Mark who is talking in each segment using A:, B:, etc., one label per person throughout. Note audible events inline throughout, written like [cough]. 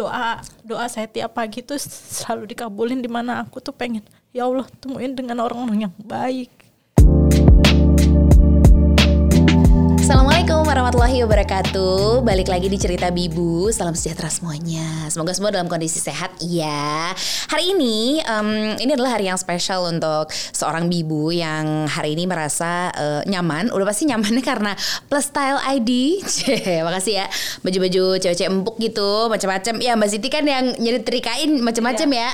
A: doa doa saya tiap pagi tuh selalu dikabulin di mana aku tuh pengen ya Allah temuin dengan orang-orang yang baik
B: Assalamualaikum warahmatullahi wabarakatuh. Balik lagi di cerita Bibu. Salam sejahtera semuanya. Semoga semua dalam kondisi sehat ya Hari ini um, Ini adalah hari yang spesial untuk Seorang Bibu yang hari ini merasa uh, Nyaman. Udah pasti nyamannya [laughs] karena Plus Style ID [laughs] Cih, Makasih ya. Baju-baju cewek-cewek empuk gitu Macam-macam. Ya Mbak Siti kan yang nyetrikain Macam-macam ya.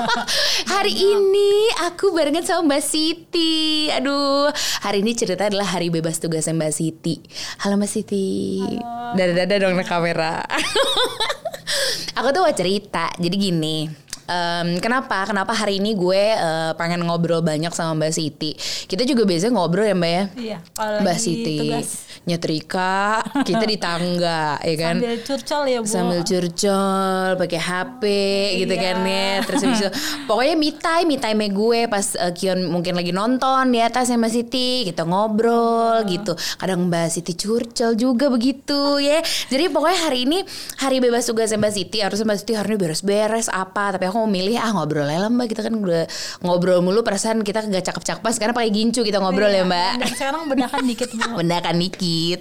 B: [laughs] Hari ini Aku barengan sama Mbak Siti. Aduh Hari ini cerita adalah hari bebas tugasnya Mbak Siti Halo Mbak Siti. Dada-dada dong ke kamera. [laughs] Aku tuh mau cerita. Jadi gini. Um, kenapa? Kenapa hari ini gue uh, pengen ngobrol banyak sama Mbak Siti? Kita juga biasanya ngobrol ya Mbak ya.
A: Iya,
B: Mbak Siti
A: tugas.
B: nyetrika, kita di tangga, ya kan?
A: sambil curcol ya bu
B: sambil curcol pakai HP gitu
A: Iya.
B: kan ya terus habis itu pokoknya me time me time gue pas uh, Kion mungkin lagi nonton di atas sama Siti kita ngobrol gitu kadang Mbak Siti curcol juga begitu ya jadi pokoknya hari ini hari bebas tugas Mbak Siti harusnya Mbak Siti hari ini beres-beres apa tapi aku mau milih ah ngobrol aja lah Mbak kita kan udah ngobrol mulu perasaan kita gak cakep-cakep pas karena pakai gincu kita ngobrol ya Mbak
A: dan sekarang bedakan dikit bu
B: Mendakan [laughs] dikit.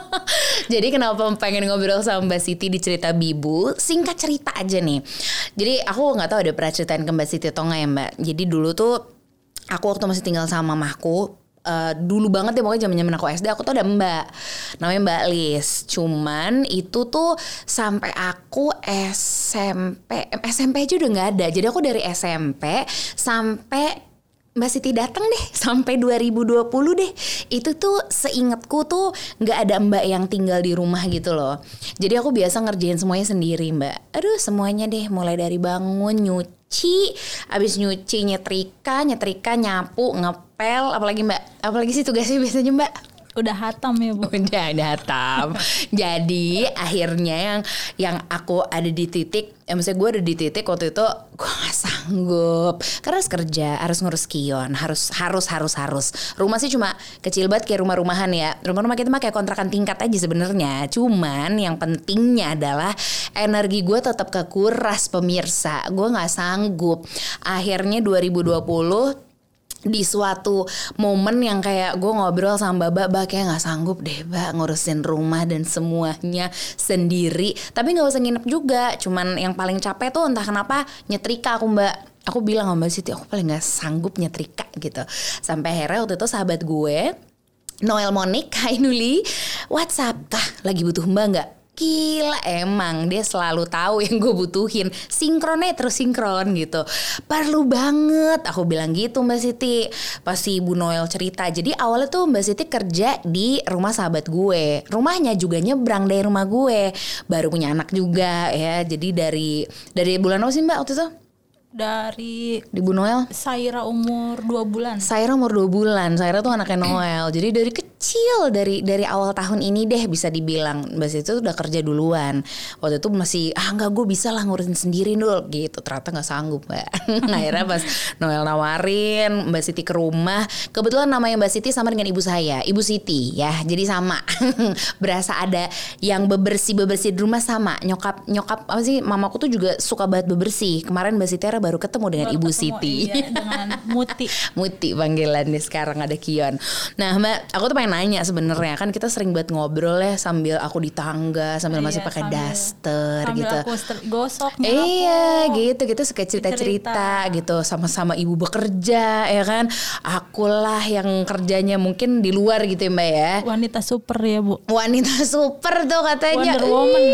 B: [laughs] Jadi kenapa pengen ngobrol sama Mbak Siti di cerita Bibu? Singkat cerita aja nih. Jadi aku nggak tahu ada pernah ceritain ke Mbak Siti atau nggak ya Mbak. Jadi dulu tuh aku waktu masih tinggal sama mamaku. Eh, dulu banget ya pokoknya zaman zaman aku SD aku tuh ada mbak namanya Mbak Lis cuman itu tuh sampai aku SMP SMP aja udah nggak ada jadi aku dari SMP sampai Mbak Siti datang deh [laughs] sampai 2020 deh. Itu tuh seingatku tuh nggak ada Mbak yang tinggal di rumah gitu loh. Jadi aku biasa ngerjain semuanya sendiri Mbak. Aduh semuanya deh mulai dari bangun nyuci, abis nyuci nyetrika, nyetrika nyapu, ngepel, apalagi Mbak. Apalagi sih tugasnya biasanya Mbak.
A: Udah hatam ya bu
B: Udah datam. Jadi akhirnya yang yang aku ada di titik, ya maksudnya gue ada di titik waktu itu gue gak sanggup karena harus kerja, harus ngurus kion, harus harus harus harus. Rumah sih cuma kecil banget kayak rumah-rumahan ya. Rumah-rumah kita mah kayak kontrakan tingkat aja sebenarnya. Cuman yang pentingnya adalah energi gue tetap kekuras pemirsa. Gue nggak sanggup. Akhirnya 2020 di suatu momen yang kayak gue ngobrol sama Mbak Mbak kayak nggak sanggup deh Mbak ngurusin rumah dan semuanya sendiri. Tapi nggak usah nginep juga cuman yang paling capek tuh entah kenapa nyetrika aku Mbak. Aku bilang sama Mbak Siti aku paling nggak sanggup nyetrika gitu. Sampai akhirnya waktu itu sahabat gue Noel Monik, Hai Nuli, WhatsApp, kah lagi butuh mbak nggak? Gila emang dia selalu tahu yang gue butuhin Sinkronnya terus sinkron gitu Perlu banget Aku bilang gitu Mbak Siti Pas si Ibu Noel cerita Jadi awalnya tuh Mbak Siti kerja di rumah sahabat gue Rumahnya juga nyebrang dari rumah gue Baru punya anak juga ya Jadi dari dari bulan apa sih Mbak waktu itu?
A: dari
B: Di Bu Noel?
A: Saira umur 2 bulan
B: Saira umur 2 bulan. Saira tuh anaknya Noel. Jadi dari kecil dari dari awal tahun ini deh bisa dibilang Mbak Siti tuh udah kerja duluan. Waktu itu masih ah nggak gue bisa lah ngurusin sendiri dulu gitu. Ternyata nggak sanggup mbak. [laughs] Akhirnya pas Noel nawarin Mbak Siti ke rumah. Kebetulan namanya Mbak Siti sama dengan ibu saya, Ibu Siti ya. Jadi sama. [laughs] Berasa ada yang bebersih bebersih di rumah sama. Nyokap nyokap apa sih? Mamaku tuh juga suka banget bebersih. Kemarin Mbak Siti baru ketemu dengan
A: Baru
B: Ibu
A: ketemu,
B: Siti.
A: iya, dengan Muti [laughs]
B: Muti panggilannya sekarang ada Kion. Nah Mbak, aku tuh pengen nanya sebenarnya. Kan kita sering buat ngobrol ya sambil aku di tangga sambil masih
A: Iya,
B: pakai
A: sambil-
B: daster
A: sambil
B: gitu.
A: aku gosok
B: Iya gitu gitu. Suka cerita-cerita gitu sama-sama ibu bekerja ya kan? Akulah yang kerjanya mungkin di luar gitu ya mbak ya.
A: Wanita super ya bu.
B: Wanita super tuh katanya.
A: Wonder Woman.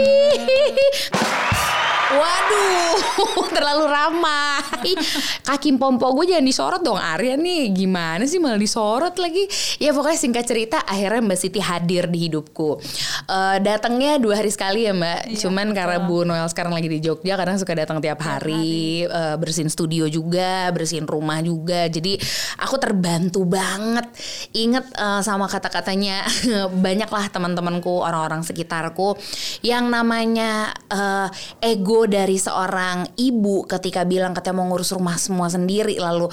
B: Waduh, [laughs] terlalu ramah. Ih, Kaki pompo gue jangan disorot dong Arya nih. Gimana sih malah disorot lagi? Ya pokoknya singkat cerita akhirnya Mbak Siti hadir di hidupku. Eh datangnya dua hari sekali ya Mbak. Cuman karena Bu Noel sekarang lagi di Jogja, kadang suka datang tiap hari, eh, bersihin studio juga, bersihin rumah juga. Jadi aku terbantu banget. Ingat eh, sama kata-katanya [laughs] banyaklah teman-temanku, orang-orang sekitarku yang namanya eh, ego dari seorang ibu ketika bilang katanya mau ngurus rumah semua sendiri lalu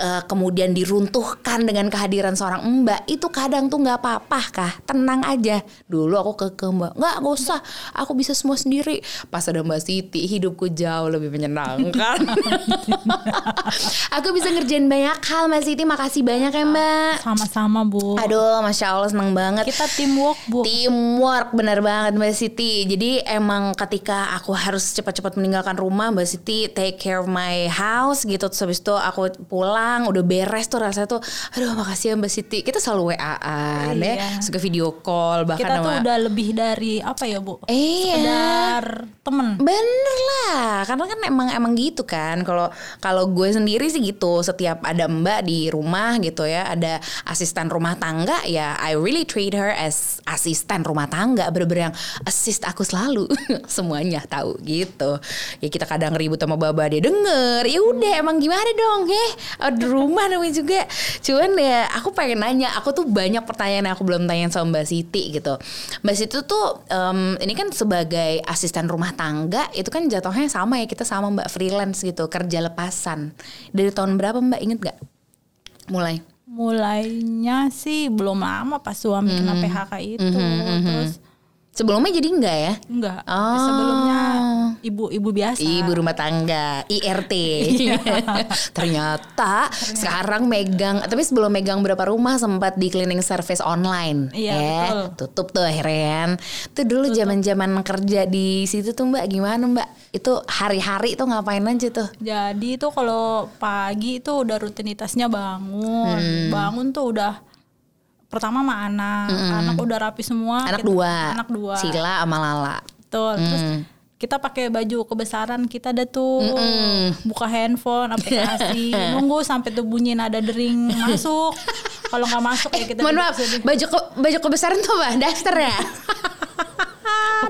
B: uh, kemudian diruntuhkan dengan kehadiran seorang mbak itu kadang tuh nggak apa-apa kah? Tenang aja. Dulu aku ke ke mbak. Nggak gak usah. Aku bisa semua sendiri. Pas ada mbak Siti hidupku jauh lebih menyenangkan. [laughs] Aku bisa ngerjain banyak hal mbak Siti. Makasih banyak ya mbak.
A: Sama-sama bu.
B: Aduh masya Allah seneng banget.
A: Kita teamwork bu.
B: Teamwork benar banget mbak Siti. Jadi emang ketika aku harus cepat-cepat meninggalkan rumah Mbak Siti take care of my house gitu terus habis itu aku pulang udah beres tuh rasanya tuh aduh makasih ya Mbak Siti kita selalu WA-an ya
A: Iya.
B: suka video call bahkan
A: kita tuh
B: sama
A: udah lebih dari apa ya bu
B: Iya.
A: sekedar temen
B: Bener lah, karena kan emang emang gitu kan. Kalau kalau gue sendiri sih gitu, setiap ada mbak di rumah gitu ya, ada asisten rumah tangga ya, I really treat her as asisten rumah tangga, bener-bener yang assist aku selalu, [laughs] semuanya tahu gitu. Ya kita kadang ribut sama baba dia denger, ya udah emang gimana dong, eh di rumah namanya juga. Cuman ya aku pengen nanya, aku tuh banyak pertanyaan yang aku belum tanya sama Mbak Siti gitu. Mbak Siti tuh em, ini kan sebagai asisten rumah tangga itu kan jatuhnya sama ya kita sama Mbak freelance gitu kerja lepasan. Dari tahun berapa Mbak inget gak? Mulai.
A: mulainya sih belum lama pas suami kena
B: Hmm.
A: PHK itu terus
B: Sebelumnya jadi enggak ya?
A: enggak
B: Oh.
A: sebelumnya ibu-ibu biasa
B: Ibu rumah tangga, IRT.
A: Iya. [laughs]
B: Ternyata sekarang megang, tapi sebelum megang berapa rumah sempat di cleaning service online.
A: Iya,
B: Eh,
A: betul.
B: Tutup tuh akhirnya. Tuh dulu zaman-zaman kerja di situ tuh Mbak gimana Mbak? Itu hari-hari tuh ngapain aja tuh?
A: Jadi itu kalau pagi itu udah rutinitasnya bangun,
B: Hmm.
A: bangun tuh udah pertama sama anak, anak udah rapi semua.
B: Anak
A: kita-
B: dua.
A: anak dua.
B: Sila sama Lala.
A: Betul. Terus
B: Hmm.
A: kita pakai baju kebesaran kita ada tuh
B: Mm-mm.
A: buka handphone aplikasi [laughs] nunggu sampai tuh bunyi nada dering masuk kalau nggak masuk ya kita
B: Mohon maaf, baju ke, baju kebesaran tuh apa? Daster ya? [laughs]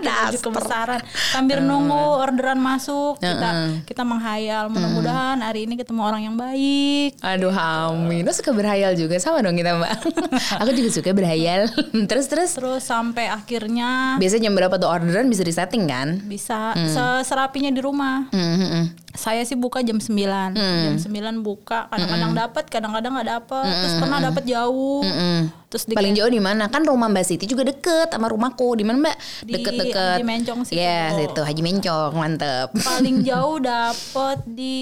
A: Baju kebesaran. Sambil nunggu orderan masuk kita kita menghayal. Mudah-mudahan hari ini ketemu orang yang baik.
B: Aduh Amin. Lo suka berhayal juga. Sama dong kita mbak. [laughs] Aku juga suka berhayal. [laughs] Terus terus?
A: Terus sampai akhirnya
B: Biasanya jam berapa tuh orderan? Bisa disetting kan?
A: bisa. Seserapinya di rumah.
B: Hmm, hmm, hmm.
A: Saya sih buka jam 9 jam 9 buka kadang-kadang dapat kadang-kadang nggak dapat terus pernah dapat jauh
B: Hmm.
A: terus di,
B: Paling jauh di mana? Kan rumah Mbak Siti juga deket sama rumahku. Di mana Mbak?
A: Di
B: Deket-deket.
A: Haji Mencong situ.
B: Iya, situ Haji Mencong, mantep.
A: paling jauh dapat di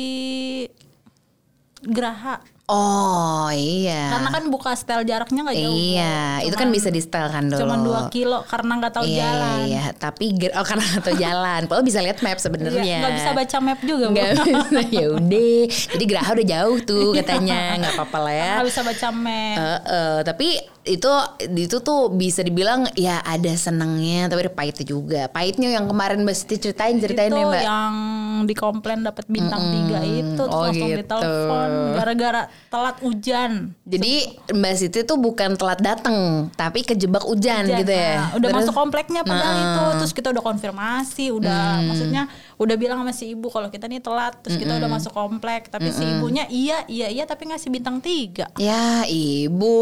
A: Geraha
B: Oh iya.
A: karena kan buka setel jaraknya nggak jauh
B: Iya, itu kan bisa di setel kan dulu.
A: cuma 2 kilo karena nggak tahu
B: iya,
A: jalan
B: Iya. Tapi oh karena nggak tahu [laughs] jalan. Padahal bisa lihat map sebenarnya.
A: Iya, nggak bisa baca map juga.
B: Nggak bisa. ya udah. Jadi Geraha udah jauh tuh katanya. Nggak apa-apa lah ya.
A: nggak bisa baca map
B: Eh, eh, tapi itu itu tuh bisa dibilang ya ada senangnya tapi ada pahitnya juga. Pahitnya yang kemarin Mbak Siti ceritain ceritain
A: itu
B: ya Mbak.
A: yang di komplain dapat bintang tiga itu terus
B: Oh,
A: langsung
B: gitu.
A: ditelepon gara-gara telat hujan
B: Jadi Mbak Siti tuh bukan telat dateng tapi kejebak hujan,
A: Hujan.
B: gitu ya.
A: Nah, udah
B: Terus-
A: masuk kompleknya padahal
B: Nah,
A: itu terus kita udah konfirmasi udah maksudnya udah bilang sama si ibu kalau kita nih telat terus kita udah masuk komplek tapi si ibunya iya iya iya tapi ngasih bintang tiga
B: Ya ibu,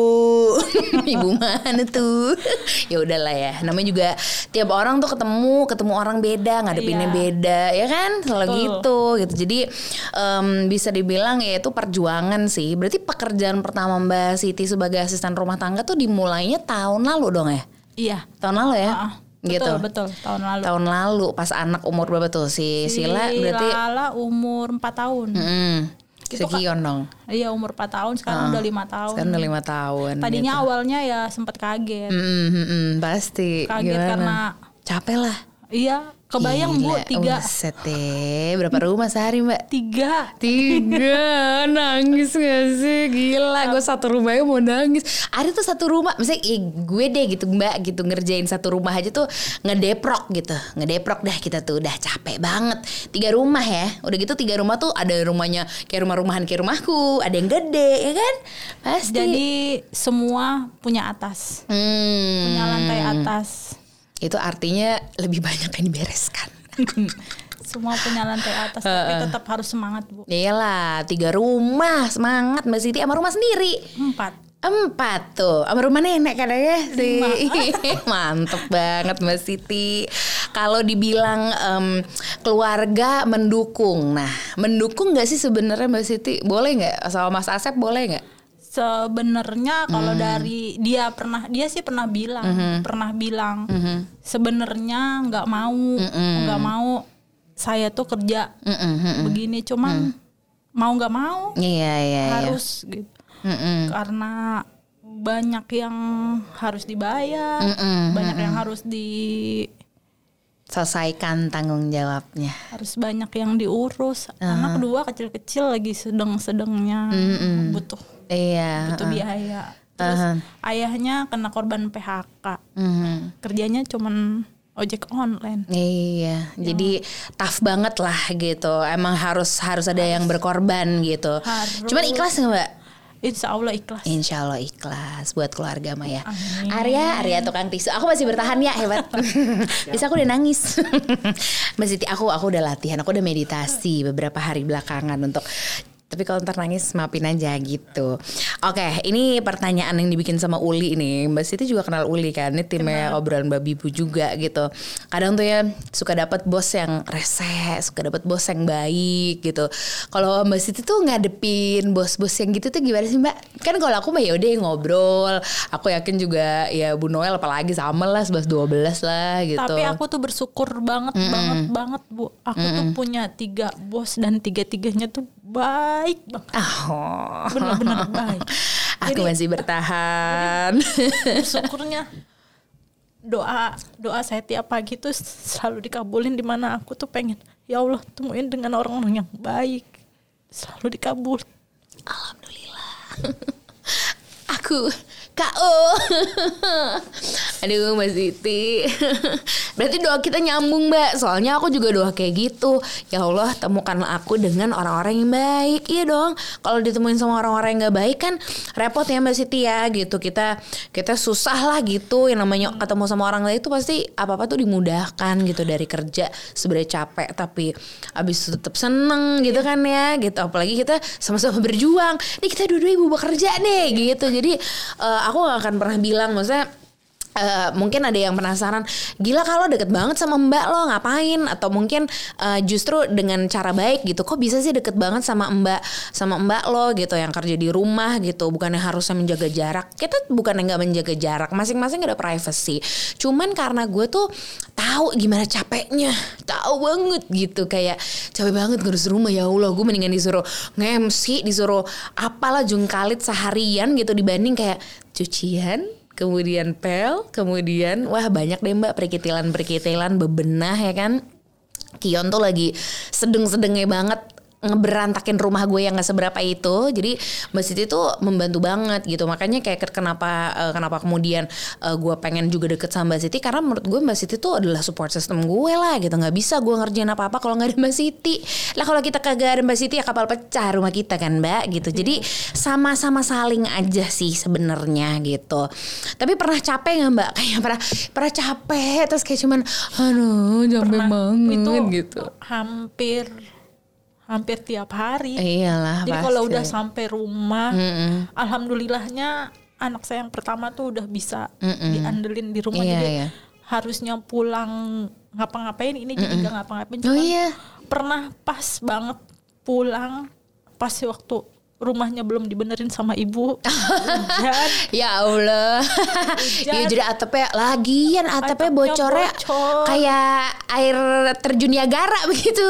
B: [laughs] ibu mana tuh? [laughs] ya udahlah ya. Namanya juga tiap orang tuh ketemu, ketemu orang beda, ngadepinnya
A: Iya.
B: beda, ya kan? Selalu
A: Betul.
B: gitu, gitu. Jadi em, bisa dibilang ya itu perjuangan sih. Berarti pekerjaan pertama Mbak Siti sebagai asisten rumah tangga tuh dimulainya tahun lalu dong ya?
A: iya
B: Tahun lalu ya?
A: Ah,
B: gitu.
A: Betul betul tahun lalu
B: Tahun lalu pas anak umur berapa tuh si,
A: Si
B: Sila berarti
A: Lala umur 4 tahun
B: mm,
A: Gitu,
B: sekian dong.
A: iya umur 4 tahun sekarang udah lima tahun
B: Sekarang udah lima tahun.
A: tadinya
B: gitu.
A: awalnya ya sempat kaget
B: Mm, mm, mm, pasti.
A: kaget
B: Gimana?
A: karena
B: capek lah.
A: iya kebayang bu
B: Gila,
A: tiga.
B: Buset deh. Berapa rumah sehari mbak?
A: tiga.
B: Tiga. [laughs] Nangis gak sih? Gila Gue satu rumahnya mau nangis. Ada tuh satu rumah Misalnya eh, gue deh gitu mbak gitu Ngerjain satu rumah aja tuh Ngedeprok gitu. Ngedeprok dah kita tuh Udah capek banget. Tiga rumah ya. Udah gitu tiga rumah tuh Ada rumahnya Kayak rumah-rumahan kayak rumahku Ada yang gede ya kan? Pasti.
A: Jadi semua punya atas.
B: Hmm,
A: punya lantai atas
B: Itu artinya Lebih banyak yang dibereskan [laughs]
A: semua punya lantai atas tapi tetap harus semangat bu
B: Iyalah Tiga rumah Semangat Mbak Siti Sama rumah sendiri
A: empat
B: Empat tuh, sama rumah nenek katanya sih. [laughs] Mantep banget Mbak Siti. kalau dibilang em, keluarga mendukung, nah mendukung nggak sih sebenarnya Mbak Siti? Boleh nggak sama Mas Asep boleh nggak?
A: Sebenarnya kalau
B: Hmm.
A: dari dia pernah dia sih pernah bilang
B: Mm-hmm.
A: pernah bilang sebenarnya nggak mau nggak mau saya tuh kerja
B: Mm-mm,
A: begini cuman mau nggak mau
B: Iya iya. iya.
A: harus gitu
B: Mm-mm.
A: karena banyak yang harus dibayar
B: Mm-mm,
A: banyak yang harus di
B: Selesaikan tanggung jawabnya.
A: harus banyak yang diurus anak kedua kecil-kecil lagi sedang-sedangnya butuh
B: Iya.
A: butuh biaya terus ayahnya kena korban PHK
B: Mhm.
A: kerjanya cuman ojek online
B: Iya, jadi tough banget lah gitu. Emang harus harus ada yang berkorban gitu.
A: Harus.
B: Cuman ikhlas nggak mbak?
A: Insya Allah ikhlas
B: Insya Allah ikhlas buat keluarga Maya.
A: Amin.
B: Arya, Arya tukang tisu. Aku masih bertahan ya hebat. [laughs] Bisa aku udah nangis. [laughs] Mbak Siti, aku aku udah latihan, aku udah meditasi beberapa hari belakangan untuk tapi kalau ntar nangis maafin aja gitu. Oke, ini pertanyaan yang dibikin sama Uli ini. Mbak Siti juga kenal Uli kan? Ini timnya obrolan babi bu juga gitu. Kadang tuh ya suka dapat bos yang rese, suka dapat bos yang baik gitu. Kalau Mbak Siti tuh ngadepin bos-bos yang gitu tuh gimana sih Mbak? Kan kalau aku mah ya udah ngobrol. Aku yakin juga ya Bu Noel apalagi sama lah 11 12 lah gitu.
A: tapi aku tuh bersyukur banget banget banget bu aku tuh punya tiga bos dan tiga tiganya tuh baik banget
B: Oh.
A: bener-bener baik [laughs]
B: Aku masih bertahan.
A: bersyukurnya doa doa saya tiap pagi tuh selalu dikabulin di mana aku tuh pengen ya Allah temuin dengan orang-orang yang baik selalu dikabul
B: Alhamdulillah. [laughs] Aku KO. [laughs] [laughs] Aduh Mbak Siti. [laughs] Berarti doa kita nyambung Mbak. Soalnya aku juga doa kayak gitu. Ya Allah temukanlah aku dengan orang-orang yang baik. Iya dong. Kalau ditemuin sama orang-orang yang gak baik kan repot ya Mbak Siti ya gitu. Kita kita susah lah gitu. Yang namanya ketemu sama orang lain itu pasti apa-apa tuh dimudahkan gitu dari kerja. Sebenarnya capek tapi abis itu tetap seneng gitu kan ya gitu. Apalagi kita sama-sama berjuang. Nih kita dua-dua ibu bekerja nih gitu. Jadi eh, aku gak akan pernah bilang maksudnya eh, mungkin ada yang penasaran gila kalau deket banget sama mbak lo ngapain? Atau mungkin eh, justru dengan cara baik gitu kok bisa sih deket banget sama mbak sama mbak lo? Gitu yang kerja di rumah gitu bukannya harusnya menjaga jarak. Kita bukannya nggak menjaga jarak masing-masing ada privacy. Cuman karena gue tuh tahu gimana capeknya tahu banget gitu kayak capek banget ngurus rumah ya Allah gue mendingan disuruh nge-MC disuruh apalah jungkalit seharian gitu dibanding kayak cucian kemudian pel, kemudian wah banyak deh mbak perkitilan-perkitilan bebenah ya kan. Kion tuh lagi sedeng-sedengnya banget ngeberantakin rumah gue yang gak seberapa itu. Jadi Mbak Siti tuh membantu banget gitu. Makanya kayak ke- kenapa eh, kenapa kemudian eh, gue pengen juga deket sama Mbak Siti? Karena menurut gue Mbak Siti tuh adalah support system gue lah gitu. Nggak bisa gue ngerjain apa apa kalau nggak ada Mbak Siti. Lah kalau kita kagak ada Mbak Siti ya kapal pecah rumah kita kan Mbak gitu. Jadi sama-sama saling aja sih sebenarnya gitu. Tapi pernah capek nggak Mbak? [laughs] Kayak pernah pernah capek terus kayak cuman aduh capek banget
A: itu
B: gitu.
A: hampir hampir tiap hari.
B: Iyalah
A: jadi kalau udah sampai rumah alhamdulillahnya anak saya yang pertama tuh udah bisa diandelin di rumah.
B: Iya,
A: jadi
B: iya.
A: harusnya pulang ngapa-ngapain ini jadi nggak ngapa-ngapain.
B: Oh iya.
A: pernah pas banget pulang pas waktu rumahnya belum dibenerin sama ibu hujan [laughs]
B: Ya Allah. ya jadi atapnya lagian atapnya
A: Atapnya
B: bocornya
A: bocor.
B: kayak air terjun Niagara [laughs] begitu.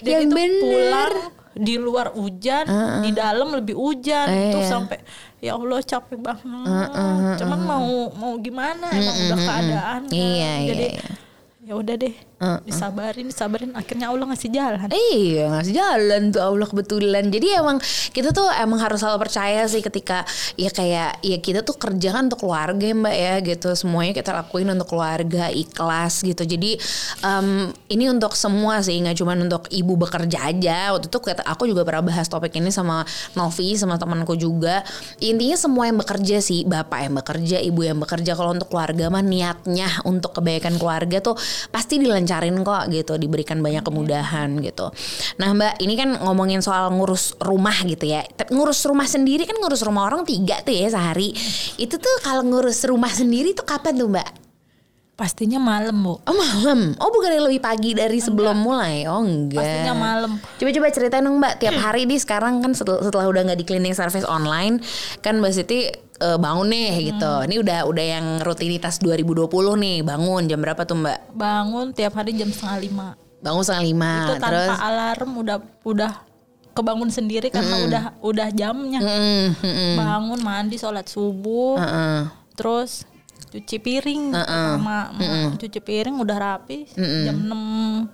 B: Yang
A: dan itu
B: bener.
A: pulang di luar hujan di dalam lebih hujan tuh
B: Iya.
A: sampai ya Allah capek banget cuman mau mau gimana emang udah keadaan kan.
B: Iya, iya,
A: jadi
B: iya.
A: ya udah deh disabarin disabarin. Akhirnya Allah ngasih jalan.
B: Iya ngasih jalan tuh Allah kebetulan. Jadi emang kita tuh emang harus selalu percaya sih ketika ya kayak ya kita tuh kerja kan untuk keluarga ya mbak ya gitu. Semuanya kita lakuin untuk keluarga ikhlas gitu. Jadi em, ini untuk semua sih nggak cuma untuk ibu bekerja aja. Waktu itu aku juga pernah bahas topik ini sama Novi sama temanku juga. Intinya semua yang bekerja sih Bapak yang bekerja, ibu yang bekerja Kalau untuk keluarga mah niatnya untuk kebaikan keluarga tuh pasti dilancarin kok gitu diberikan banyak kemudahan gitu nah mbak ini kan ngomongin soal ngurus rumah gitu ya Tapi ngurus rumah sendiri kan ngurus rumah orang tiga tuh ya sehari itu tuh kalau ngurus rumah sendiri tuh kapan tuh mbak
A: Pastinya malam, Bu.
B: Oh malam. Oh bukan lebih pagi dari sebelum mulai. Oh enggak.
A: Pastinya malam.
B: Coba-coba ceritain dong Mbak. Tiap [clears throat] hari nih sekarang kan setelah, setelah udah nggak di cleaning service online, kan Mbak Siti eh, bangun nih gitu. Ini udah udah yang rutinitas 2020 nih. Bangun jam berapa tuh Mbak?
A: Bangun tiap hari jam setengah lima.
B: Bangun setengah lima.
A: itu tanpa
B: terus.
A: alarm udah udah kebangun sendiri karena udah udah jamnya.
B: Mm, mm, mm.
A: Bangun mandi sholat subuh,
B: Heeh.
A: terus cuci piring sama ma- cuci piring udah rapi jam 6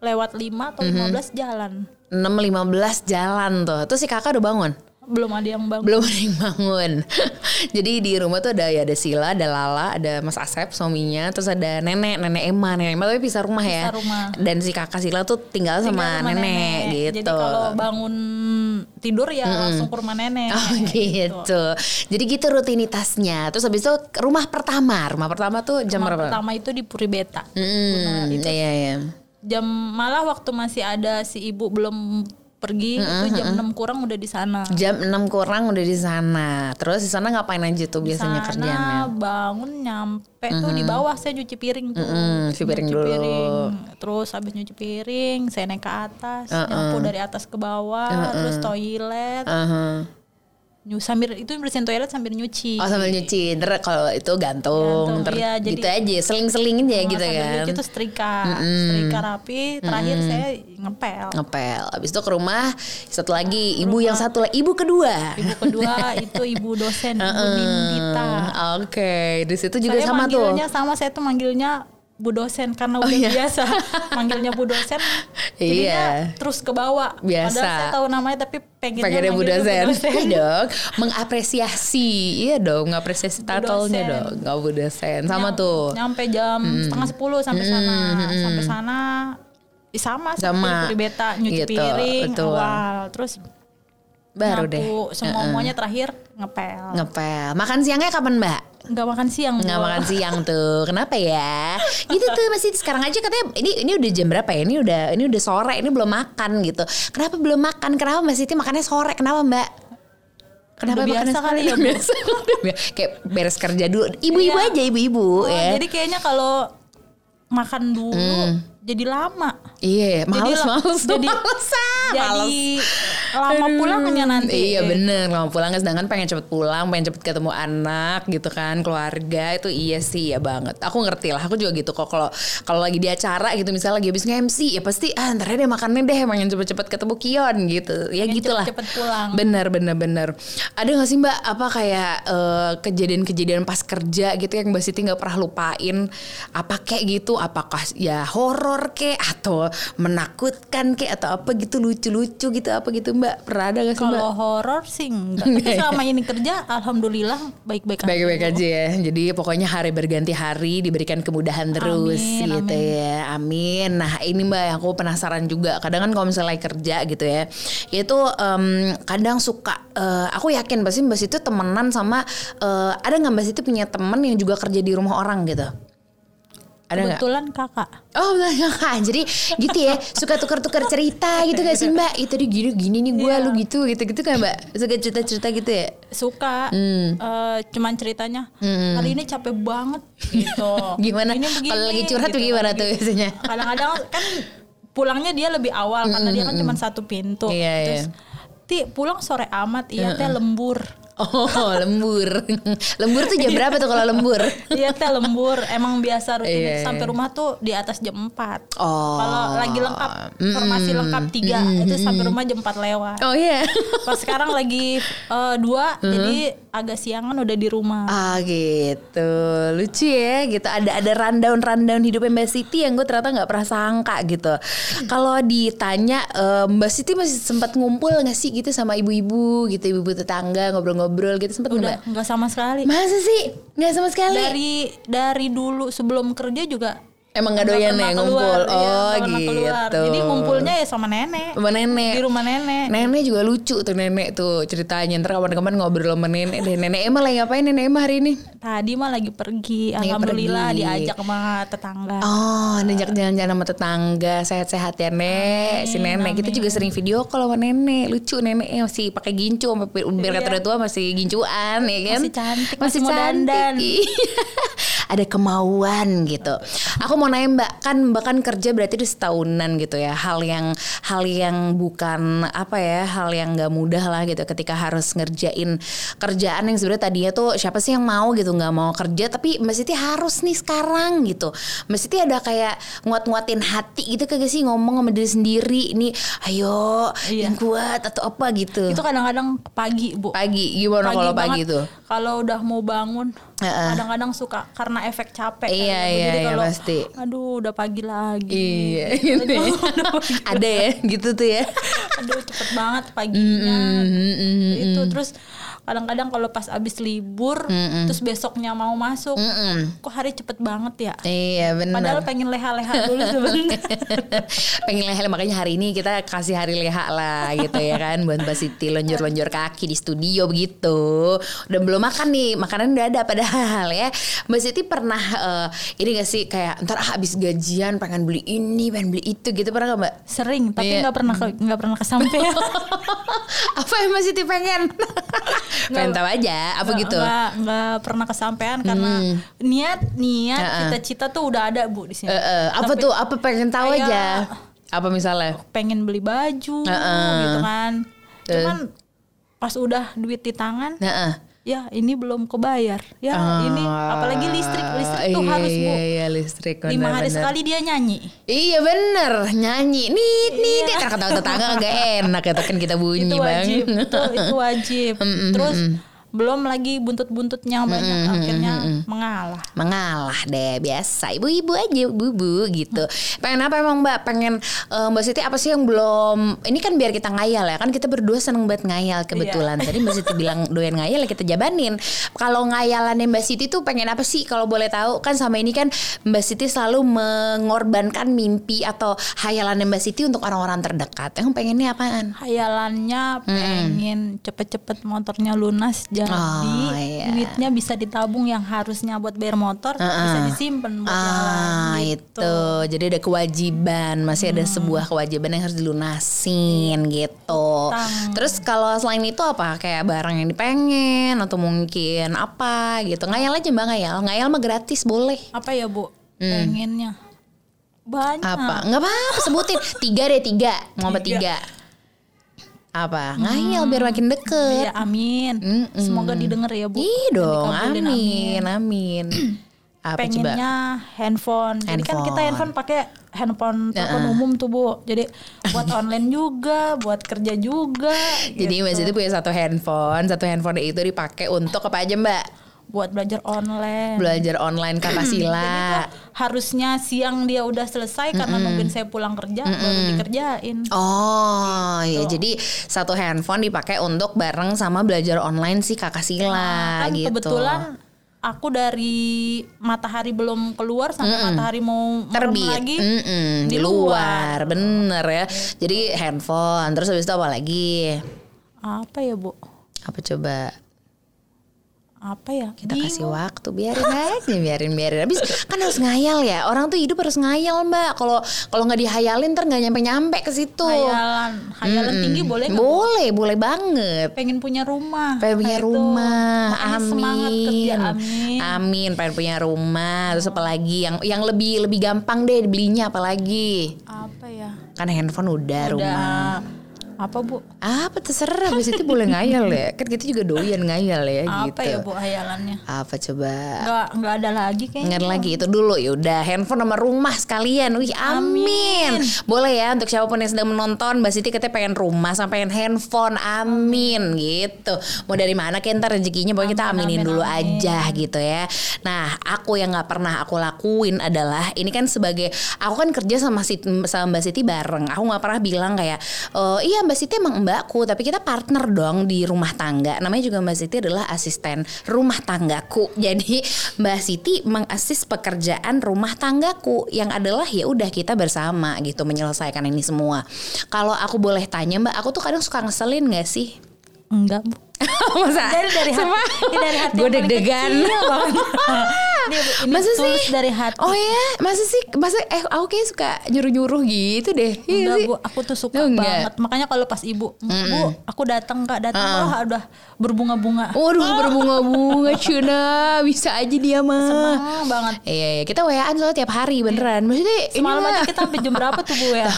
A: lewat 5 atau 15 jalan.
B: 6.15 jalan tuh. Terus si kakak udah bangun?
A: Belum ada yang bangun.
B: Belum ada yang bangun. [laughs] Jadi di rumah tuh ada ya ada Sila, ada Lala, ada Mas Asep suaminya, terus ada nenek, nenek Emma, nenek Emma tapi pisah rumah ya.
A: Pisah rumah.
B: Dan si kakak Sila tuh tinggal,
A: Tinggal
B: sama,
A: sama
B: nenek, gitu.
A: Jadi kalau bangun tidur ya langsung ke rumah nenek.
B: Oh gitu. Jadi gitu rutinitasnya. Terus habis itu rumah pertama. Rumah pertama tuh jam
A: Rumah
B: berapa?
A: pertama itu di Puri Beta.
B: Hmm, iya iya.
A: Jam malah waktu masih ada si ibu belum pergi itu jam 6 kurang udah di sana.
B: Jam 6 kurang udah di sana. Terus di sana ngapain aja tuh biasanya
A: Sana
B: kerjaannya?
A: bangun nyampe tuh di bawah saya nyuci piring tuh.
B: Mm, cuci piring dulu.
A: Terus habis nyuci piring, saya naik ke atas, nyapu dari atas ke bawah, terus toilet.
B: Aha.
A: Nyu sambil itu bersihin toilet sambil nyuci.
B: Oh sambil nyuci, ntar kalau itu gantung,
A: Gantung,
B: ntar
A: iya, jadi-
B: gitu aja, seling-selingin ya gitu
A: sambil
B: kan.
A: nyuci tuh setrika, setrika rapi. Terakhir saya ngepel.
B: Ngepel, abis itu ke rumah, satu lagi ibu yang satu lagi, ibu kedua.
A: Ibu kedua itu ibu dosen, ibu [laughs] Nindita.
B: Oke, di situ juga
A: saya
B: sama tuh.
A: manggilnya sama saya tuh manggilnya Bu dosen karena udah biasa [laughs] manggilnya Bu dosen
B: Iya.
A: terus ke bawah
B: Biasa.
A: padahal saya tahu namanya tapi pengennya
B: Pengennya Bu dosen. [laughs] Iya dong, mengapresiasi. Iya dong, mengapresiasi titelnya
A: dosen.
B: dong. Nggak Bu dosen. Sama tuh.
A: nyampe jam setengah sepuluh sampai sana sampai sana sama
B: Sama.
A: di beta nyuci
B: Gitu,
A: piring
B: betul.
A: awal terus
B: Baru deh.
A: semuanya terakhir ngepel
B: Ngepel. Makan siangnya kapan mbak?
A: nggak makan siang
B: Nggak makan siang tuh. Kenapa ya? Gitu tuh masih sekarang aja katanya ini ini udah jam berapa ya? Ini udah ini udah sore, ini belum makan gitu. Kenapa belum makan? Kenapa Mbak Siti makannya sore? Kenapa Mbak? Kenapa
A: Udah biasa kali ya,
B: biasa. [laughs] Kayak beres kerja dulu. Ibu-ibu
A: Iya.
B: aja ibu-ibu
A: Oh,
B: ya.
A: jadi kayaknya kalau makan dulu jadi lama.
B: Iya, males
A: la-
B: males
A: jadi-
B: males, ah,
A: jadi lama pulangnya nanti.
B: Iya bener. Lama pulang sedangkan pengen cepet pulang pengen cepet ketemu anak gitu kan keluarga itu iya sih ya banget. Aku ngerti lah aku juga gitu kok. Kalau kalau lagi di acara gitu misalnya lagi habis nge-MC ya pasti ah ntar deh makannya deh pengen cepet-cepet ketemu Kion gitu. Ya
A: Pengen
B: gitulah.
A: cepet-cepet pulang.
B: bener bener bener. Ada gak sih mbak apa kayak eh, kejadian-kejadian pas kerja gitu yang mbak Siti nggak pernah lupain? Apa kayak gitu? Apakah ya horor kek atau menakutkan kek atau apa gitu lucu-lucu gitu apa gitu mbak pernah ada gak sih mbak
A: kalau horor sih enggak tapi selama ini kerja alhamdulillah baik-baik aja
B: Baik-baik aja ya. Jadi pokoknya hari berganti hari diberikan kemudahan terus
A: Amin,
B: gitu ya. Amin. Nah ini mbak yang aku penasaran juga. Kadang kan kalau misalnya kerja gitu ya, itu em, kadang suka. eh, aku yakin pasti mbak itu temenan sama. eh, ada nggak mbak itu punya temen yang juga kerja di rumah orang gitu? Ada
A: kebetulan kakak.
B: Oh [laughs] betul kan Jadi gitu ya. Suka tukar-tukar cerita gitu gak sih mbak? Itu tadi gini gini nih gue Lu gitu gitu-gitu kan mbak? Suka cerita-cerita gitu ya?
A: Suka.
B: Hmm.
A: eh, cuman ceritanya hari ini capek banget gitu. [laughs]
B: Gimana? Kalau lagi curhat
A: gitu.
B: gimana tuh biasanya? [laughs]
A: kadang-kadang kan pulangnya dia lebih awal karena dia kan cuma satu pintu.
B: Iya,
A: terus ti pulang sore amat iya teh lembur
B: Oh lembur. [laughs] Lembur tuh jam berapa tuh kalau lembur?
A: iya teh lembur. Emang biasa rutin
B: Iya, iya.
A: sampai rumah tuh di atas jam 4
B: Oh.
A: kalau lagi lengkap formasi lengkap tiga itu sampai rumah jam 4 lewat.
B: Oh iya.
A: Pas sekarang lagi eh, dua jadi agak siangan udah di rumah.
B: Ah gitu. Lucu ya gitu. Ada ada rundown-rundown hidupnya Mbak Siti Yang gue ternyata gak pernah sangka gitu. Kalau ditanya eh, Mbak Siti masih sempat ngumpul gak sih gitu Sama ibu-ibu gitu Ibu-ibu tetangga ngobrol-ngobrol gitu Sempet
A: udah
B: nggak,
A: nggak sama sekali?
B: Masa sih? Gak sama sekali?
A: dari dari dulu sebelum kerja juga
B: Emang gak doyan ya ngumpul?
A: iya,
B: oh gitu.
A: jadi ngumpulnya ya sama nenek.
B: Sama nenek.
A: Di rumah nenek.
B: Nenek juga lucu tuh nenek tuh ceritanya. Ntar kapan-kapan ngobrol sama nenek deh. Nenek Emma lagi ngapain? Nenek Emma hari ini?
A: tadi mah lagi pergi.
B: Lagi
A: alhamdulillah
B: pergi.
A: diajak sama tetangga.
B: Oh, diajak jalan-jalan sama tetangga, sehat-sehat ya nek. si nenek. Kita juga sering video call sama nenek, lucu neneknya masih pakai gincu biar kata udah tua masih gincuan ya kan?
A: Masih cantik, masih mau dandan. [laughs]
B: Ada kemauan gitu. Aku mau nanya Mbak, kan Mbak kan kerja berarti di setahunan gitu ya. Hal yang hal yang bukan apa ya, hal yang nggak mudah lah gitu ketika harus ngerjain kerjaan yang sebenarnya tadinya tuh siapa sih yang mau gitu nggak mau kerja tapi Mbak Siti harus nih sekarang gitu. Mbak Siti ada kayak nguat-nguatin hati gitu kagak sih ngomong sama diri sendiri ini ayo
A: Iya.
B: yang kuat atau apa gitu.
A: Itu kadang-kadang pagi, Bu.
B: pagi gimana kalau pagi tuh?
A: Kalau udah mau bangun. Kadang-kadang suka karena efek capek.
B: Iya,
A: ya, Bu.
B: iya,
A: Jadi
B: iya,
A: kalau,
B: pasti.
A: Aduh, udah pagi lagi.
B: Iya, gitu ya. [laughs] ada ya gitu tuh ya.
A: Aduh, cepet banget paginya.
B: Mm,
A: Itu terus kadang-kadang kalau pas abis libur, terus besoknya mau masuk, kok hari cepet banget ya.
B: Iya
A: Padahal
B: benar.
A: pengen leha-leha dulu sebenarnya. [laughs]
B: Pengen leha makanya hari ini kita kasih hari leha lah gitu ya kan buat Mbak Siti lonjor-lonjor kaki di studio begitu. Dan belum makan nih, makanan udah ada padahal ya. Mbak Siti pernah eh, ini gak sih kayak ntar ah, habis gajian pengen beli ini, pengen beli itu gitu pernah gak Mbak?
A: Sering, tapi
B: Iya.
A: nggak pernah ke- nggak pernah kesampaian. [laughs]
B: apa yang Mbak Siti pengen? [laughs] pengen tahu aja apa
A: Nggak-
B: gitu.
A: nggak nggak pernah kesampaian karena niat niat
B: Heeh.
A: cita-cita tuh udah ada bu di sini.
B: Eh, eh, apa
A: Tapi
B: tuh? Apa pengen tahu
A: kayak-
B: aja? Apa misalnya?
A: pengen beli baju
B: Heeh.
A: gitu kan. Cuman pas udah duit di tangan,
B: Heeh.
A: Ya ini belum kebayar. Ya ini apalagi listrik listrik tuh
B: iya,
A: harus bu.
B: Iya, iya, listrik.
A: Lima hari
B: benar-benar.
A: sekali dia nyanyi.
B: Iya bener nyanyi nit nit nit Karena ketawa tetangga gak enak ya kan kita bunyi
A: itu
B: bang
A: wajib, itu itu wajib. [laughs] Terus belum lagi buntut-buntutnya banyak akhirnya mengalah.
B: Mengalah deh biasa. Ibu-ibu aja ibu-ibu gitu. Pengen apa emang mbak? Pengen eh, Mbak Siti apa sih yang belum? Ini kan biar kita ngayal ya Kan kita berdua seneng banget ngayal kebetulan. Tadi Mbak Siti [laughs] bilang doyan ngayal ya kita jabanin. Kalau ngayalannya Mbak Siti tuh pengen apa sih? Kalau boleh tahu Kan sama ini kan Mbak Siti selalu mengorbankan mimpi Atau hayalannya Mbak Siti untuk orang-orang terdekat. Yang pengennya apaan?
A: Hayalannya pengen cepet-cepet motornya lunas jadi
B: Oh, iya.
A: duitnya bisa ditabung yang harusnya buat bayar motor bisa disimpan buat
B: Ah
A: gitu.
B: itu jadi ada kewajiban masih ada sebuah kewajiban yang harus dilunasin gitu.
A: Utang.
B: Terus kalau selain itu apa kayak barang yang dipengen atau mungkin apa gitu ngayal aja mbak ngayal ngayal mah gratis boleh.
A: Apa ya bu? Pengennya banyak.
B: Hmm. Apa nggak apa-apa sebutin tiga deh tiga mau apa
A: Tiga.
B: tiga? Apa ngayal biar makin deket.
A: Ya amin. Semoga didengar ya bu.
B: Ih dong
A: Dikabulin,
B: amin amin. [clears throat] apa coba?
A: pengennya handphone. Jadi kan kita
B: Handphone.
A: handphone pakai handphone telepon umum tuh bu. Jadi buat online juga, buat kerja juga.
B: Jadi
A: gitu.
B: Siti punya satu handphone, satu handphone itu dipakai untuk apa aja Mbak?
A: Buat belajar online.
B: Belajar online kakak [clears throat] Sila.
A: harusnya siang dia udah selesai karena nungguin saya pulang kerja baru dikerjain.
B: Oh, ya jadi satu handphone dipakai untuk bareng sama belajar online si kakak Sila
A: kan
B: gitu.
A: kebetulan aku dari matahari belum keluar sampai matahari mau
B: terbit
A: lagi
B: Mm-mm, di luar. bener ya. Jadi handphone, terus habis itu apa lagi?
A: apa ya bu?
B: Apa coba?
A: Apa ya?
B: Kita kasih waktu biarin aja, biarin biarin. Habis kan harus ngayal ya. Orang tuh hidup harus ngayal mbak. Kalau kalau nggak dihayalin ntar nggak nyampe nyampe ke situ.
A: Hayalan, hayalan tinggi boleh? Bu?
B: Boleh, boleh banget.
A: Pengen punya rumah.
B: Pengen punya
A: itu.
B: rumah, amin.
A: Semangat kerja, amin.
B: Amin, pengen punya rumah. Terus apalagi yang yang lebih lebih gampang deh belinya apalagi?
A: Apa ya?
B: Kan handphone udah, rumah.
A: Apa bu?
B: Apa terserah, Habis itu boleh ngayal ya. Kan kita juga doyan ngayal ya gitu.
A: Apa ya bu hayalannya?
B: Apa coba?
A: Nggak nggak ada lagi kayaknya.
B: Ingat lagi itu dulu ya udah handphone sama rumah sekalian. Wih, amin. Boleh ya untuk siapa pun yang sedang menonton, Mbak Siti katanya pengen rumah sama pengen handphone. Amin gitu. Mau dari mana kayak ntar rezekinya pokoknya kita
A: Amin,
B: aminin
A: amin,
B: dulu
A: amin.
B: aja gitu ya. Nah, aku yang nggak pernah aku lakuin adalah ini kan sebagai aku kan kerja sama sama Mbak Siti bareng. Aku nggak pernah bilang kayak "Eh, iya Mbak Siti emang mbakku, tapi kita partner dong di rumah tangga. Namanya juga Mbak Siti adalah asisten rumah tanggaku. [laughs] Jadi Mbak Siti mengasis pekerjaan rumah tanggaku yang adalah ya udah kita bersama gitu menyelesaikan ini semua. Kalau aku boleh tanya Mbak, aku tuh kadang suka ngeselin gak sih?
A: Enggak bu. [laughs]
B: Masa?
A: Dari dari hati, dari hati
B: Gue deg-degan. [laughs]
A: Ini, ini
B: masa
A: tulus
B: sih
A: dari hati.
B: oh ya masa sih? Masa eh aku kayak suka nyuruh nyuruh gitu deh. Iya
A: Enggak
B: sih?
A: bu, aku tuh suka
B: Oh, enggak.
A: banget. Makanya kalau pas ibu, bu, aku datang kak, datang wah udah berbunga-bunga.
B: Waduh berbunga-bunga Cuna. Bisa aja dia mah.
A: Senang banget.
B: Iya, iya. Kita WA-an soalnya tiap hari beneran. Maksudnya ini
A: Semalam aja kita sampai jam berapa tuh bu [laughs] ya?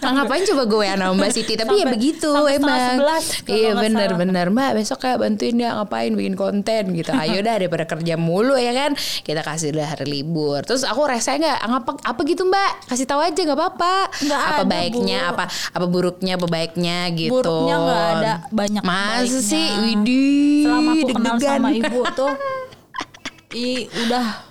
B: Nah, ngapain coba gue WA sama Mbak Siti? Tapi ya
A: Sampai-
B: begitu
A: sampai setengah
B: emang Iya
A: nggak
B: bener
A: salah.
B: bener Mbak besok kayak bantuin ya ngapain bikin konten gitu. Ayo dah daripada kerja mulu ya kan Kita kasih dah hari libur. Terus aku rese gak Apa, apa gitu Mbak? Kasih tahu aja gak apa-apa.
A: Nggak
B: Apa
A: ada,
B: baiknya?
A: Bu.
B: Apa apa buruknya Apa baiknya? Gitu.
A: Buruknya nggak ada, banyak
B: Masa
A: baiknya.
B: sih? Widih
A: Selama aku kenal sama ibu tuh, [laughs] i udah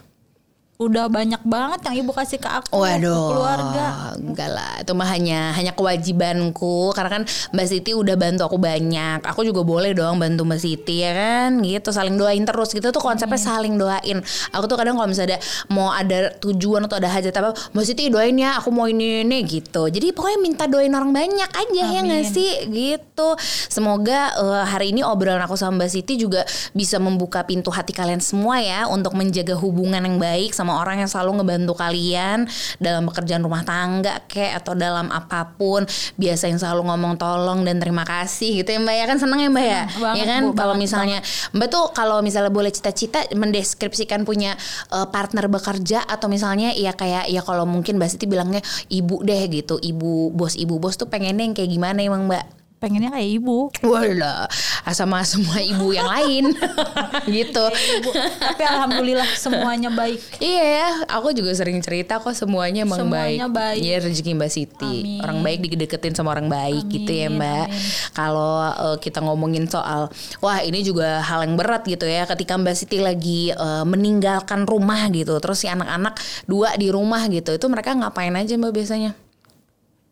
A: udah banyak banget yang ibu kasih ke aku, ke
B: Waduh,
A: keluarga.
B: enggak lah. Itu mah hanya hanya kewajibanku karena kan Mbak Siti udah bantu aku banyak. Aku juga boleh dong bantu Mbak Siti ya kan, gitu saling doain terus gitu tuh konsepnya saling doain. Aku tuh kadang kalau misalnya ada, mau ada tujuan atau ada hajat apa, Mbak Siti doain ya, aku mau ini ini gitu. Jadi pokoknya minta doain orang banyak aja ya nggak
A: Amin.
B: sih gitu. Semoga eh, hari ini obrolan aku sama Mbak Siti juga bisa membuka pintu hati kalian semua ya untuk menjaga hubungan yang baik sama orang yang selalu ngebantu kalian dalam pekerjaan rumah tangga kek atau dalam apa pun. Biasa yang selalu ngomong tolong dan terima kasih gitu ya Mbak ya kan seneng ya Mbak ya.
A: Banget,
B: ya kan kalau
A: banget,
B: misalnya Mbak tuh kalau misalnya boleh cita-cita mendeskripsikan punya eh, partner bekerja atau misalnya ya kayak ya kalau mungkin Mbak Siti bilangnya ibu deh gitu. Ibu bos ibu bos tuh pengennya yang kayak gimana emang Mbak?
A: Pengennya kayak ibu.
B: Walah, sama semua ibu yang lain [laughs] gitu.
A: ibu. Tapi alhamdulillah semuanya baik.
B: Iya ya, aku juga sering cerita kok semuanya emang
A: Semuanya baik.
B: Iya rezeki Mbak Siti.
A: Amin.
B: Orang baik dideketin sama orang baik gitu ya
A: Amin,
B: Mbak.
A: amin.
B: Kalau eh, kita ngomongin soal wah ini juga hal yang berat gitu ya ketika Mbak Siti lagi eh, meninggalkan rumah gitu. Terus si anak-anak dua di rumah gitu. Itu mereka ngapain aja Mbak biasanya?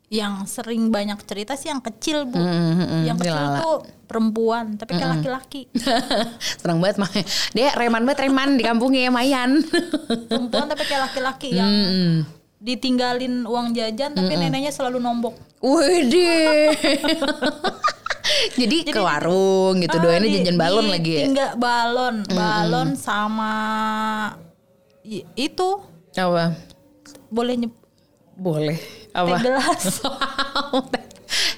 A: Yang sering banyak cerita sih yang kecil bu.
B: mm,
A: yang
B: si
A: kecil
B: Lala.
A: tuh perempuan, tapi kayak laki-laki. [laughs]
B: Seneng banget mah. Dia reman banget reman di kampungnya ya Mayan. [laughs]
A: perempuan tapi kayak laki-laki yang ditinggalin uang jajan tapi neneknya selalu nombok.
B: Widih. [laughs] Jadi, ke warung gitu doainnya
A: Ah, di-
B: jajan balon lagi ya.
A: Tinggal balon, balon sama i- itu
B: Apa?
A: boleh nyep
B: Boleh.
A: teh
B: Apa?
A: gelas. [laughs]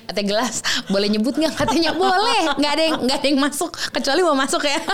B: Teh gelas. Boleh nyebut nggak? Katanya boleh. Nggak ada yang nggak ada yang masuk. Kecuali mau masuk ya. [laughs]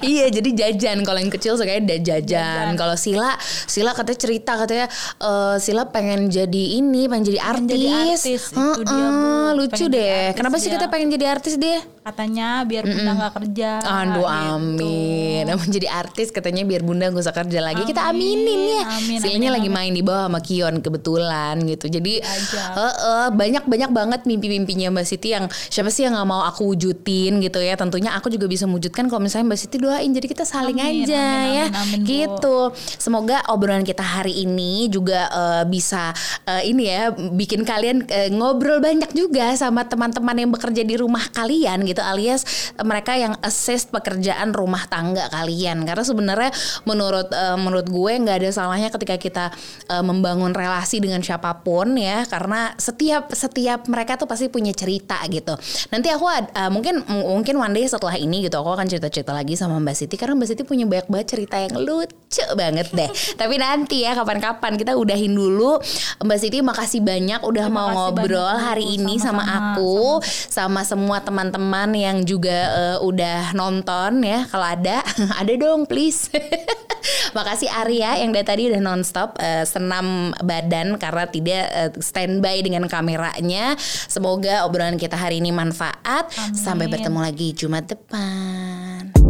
B: Iya jadi jajan. Kalau yang kecil sukanya da- jajan. Kalau Sila Sila katanya cerita katanya eh, Sila pengen jadi ini pengen jadi artis,
A: Pengen jadi artis, itu dia,
B: Heeh,
A: Bu.
B: lucu
A: Pengen
B: deh.
A: artis
B: kenapa sih
A: dia.
B: kita pengen jadi artis dia
A: Katanya biar bunda nggak kerja.
B: Aduh
A: gitu.
B: amin. Namun jadi artis katanya biar bunda gak usah kerja lagi. Kita aminin ya.
A: Amin, amin,
B: lagi main di bawah sama Kion kebetulan gitu. Jadi eh, banyak-banyak banget mimpi-mimpinya Mbak Siti Yang siapa sih yang gak mau aku wujudin gitu ya. Tentunya aku juga bisa mewujudkan kalau misalnya Mbak Siti doain. Jadi kita saling
A: Amin,
B: aja
A: amin,
B: ya.
A: amin, amin.
B: Gitu. Semoga obrolan kita hari ini juga eh, bisa eh, Ini ya bikin kalian eh, ngobrol banyak juga Sama teman-teman yang bekerja di rumah kalian gitu Alias eh, mereka yang assist pekerjaan rumah tangga kalian. Karena sebenarnya menurut eh, menurut gue nggak ada salahnya ketika kita eh, membangun relasi dengan siapa pun ya. Karena setiap setiap mereka tuh pasti punya cerita gitu. Nanti aku eh, mungkin mungkin one day setelah ini gitu Aku akan cerita-cerita lagi sama Mbak Siti. Karena Mbak Siti punya banyak banget cerita yang lucu banget deh. [laughs] Tapi nanti ya kapan-kapan kita udahin dulu. Mbak Siti makasih banyak udah
A: Terima
B: mau ngobrol
A: banyak,
B: hari ini sama,
A: Sama-sama,
B: aku sama semua teman-teman yang juga eh, udah nonton ya kalau ada [laughs] ada dong please. [laughs] Makasih Arya yang dari tadi udah nonstop eh, senam badan karena tidak eh, standby dengan kameranya. Semoga obrolan kita hari ini manfaat. Sampai bertemu lagi Jumat depan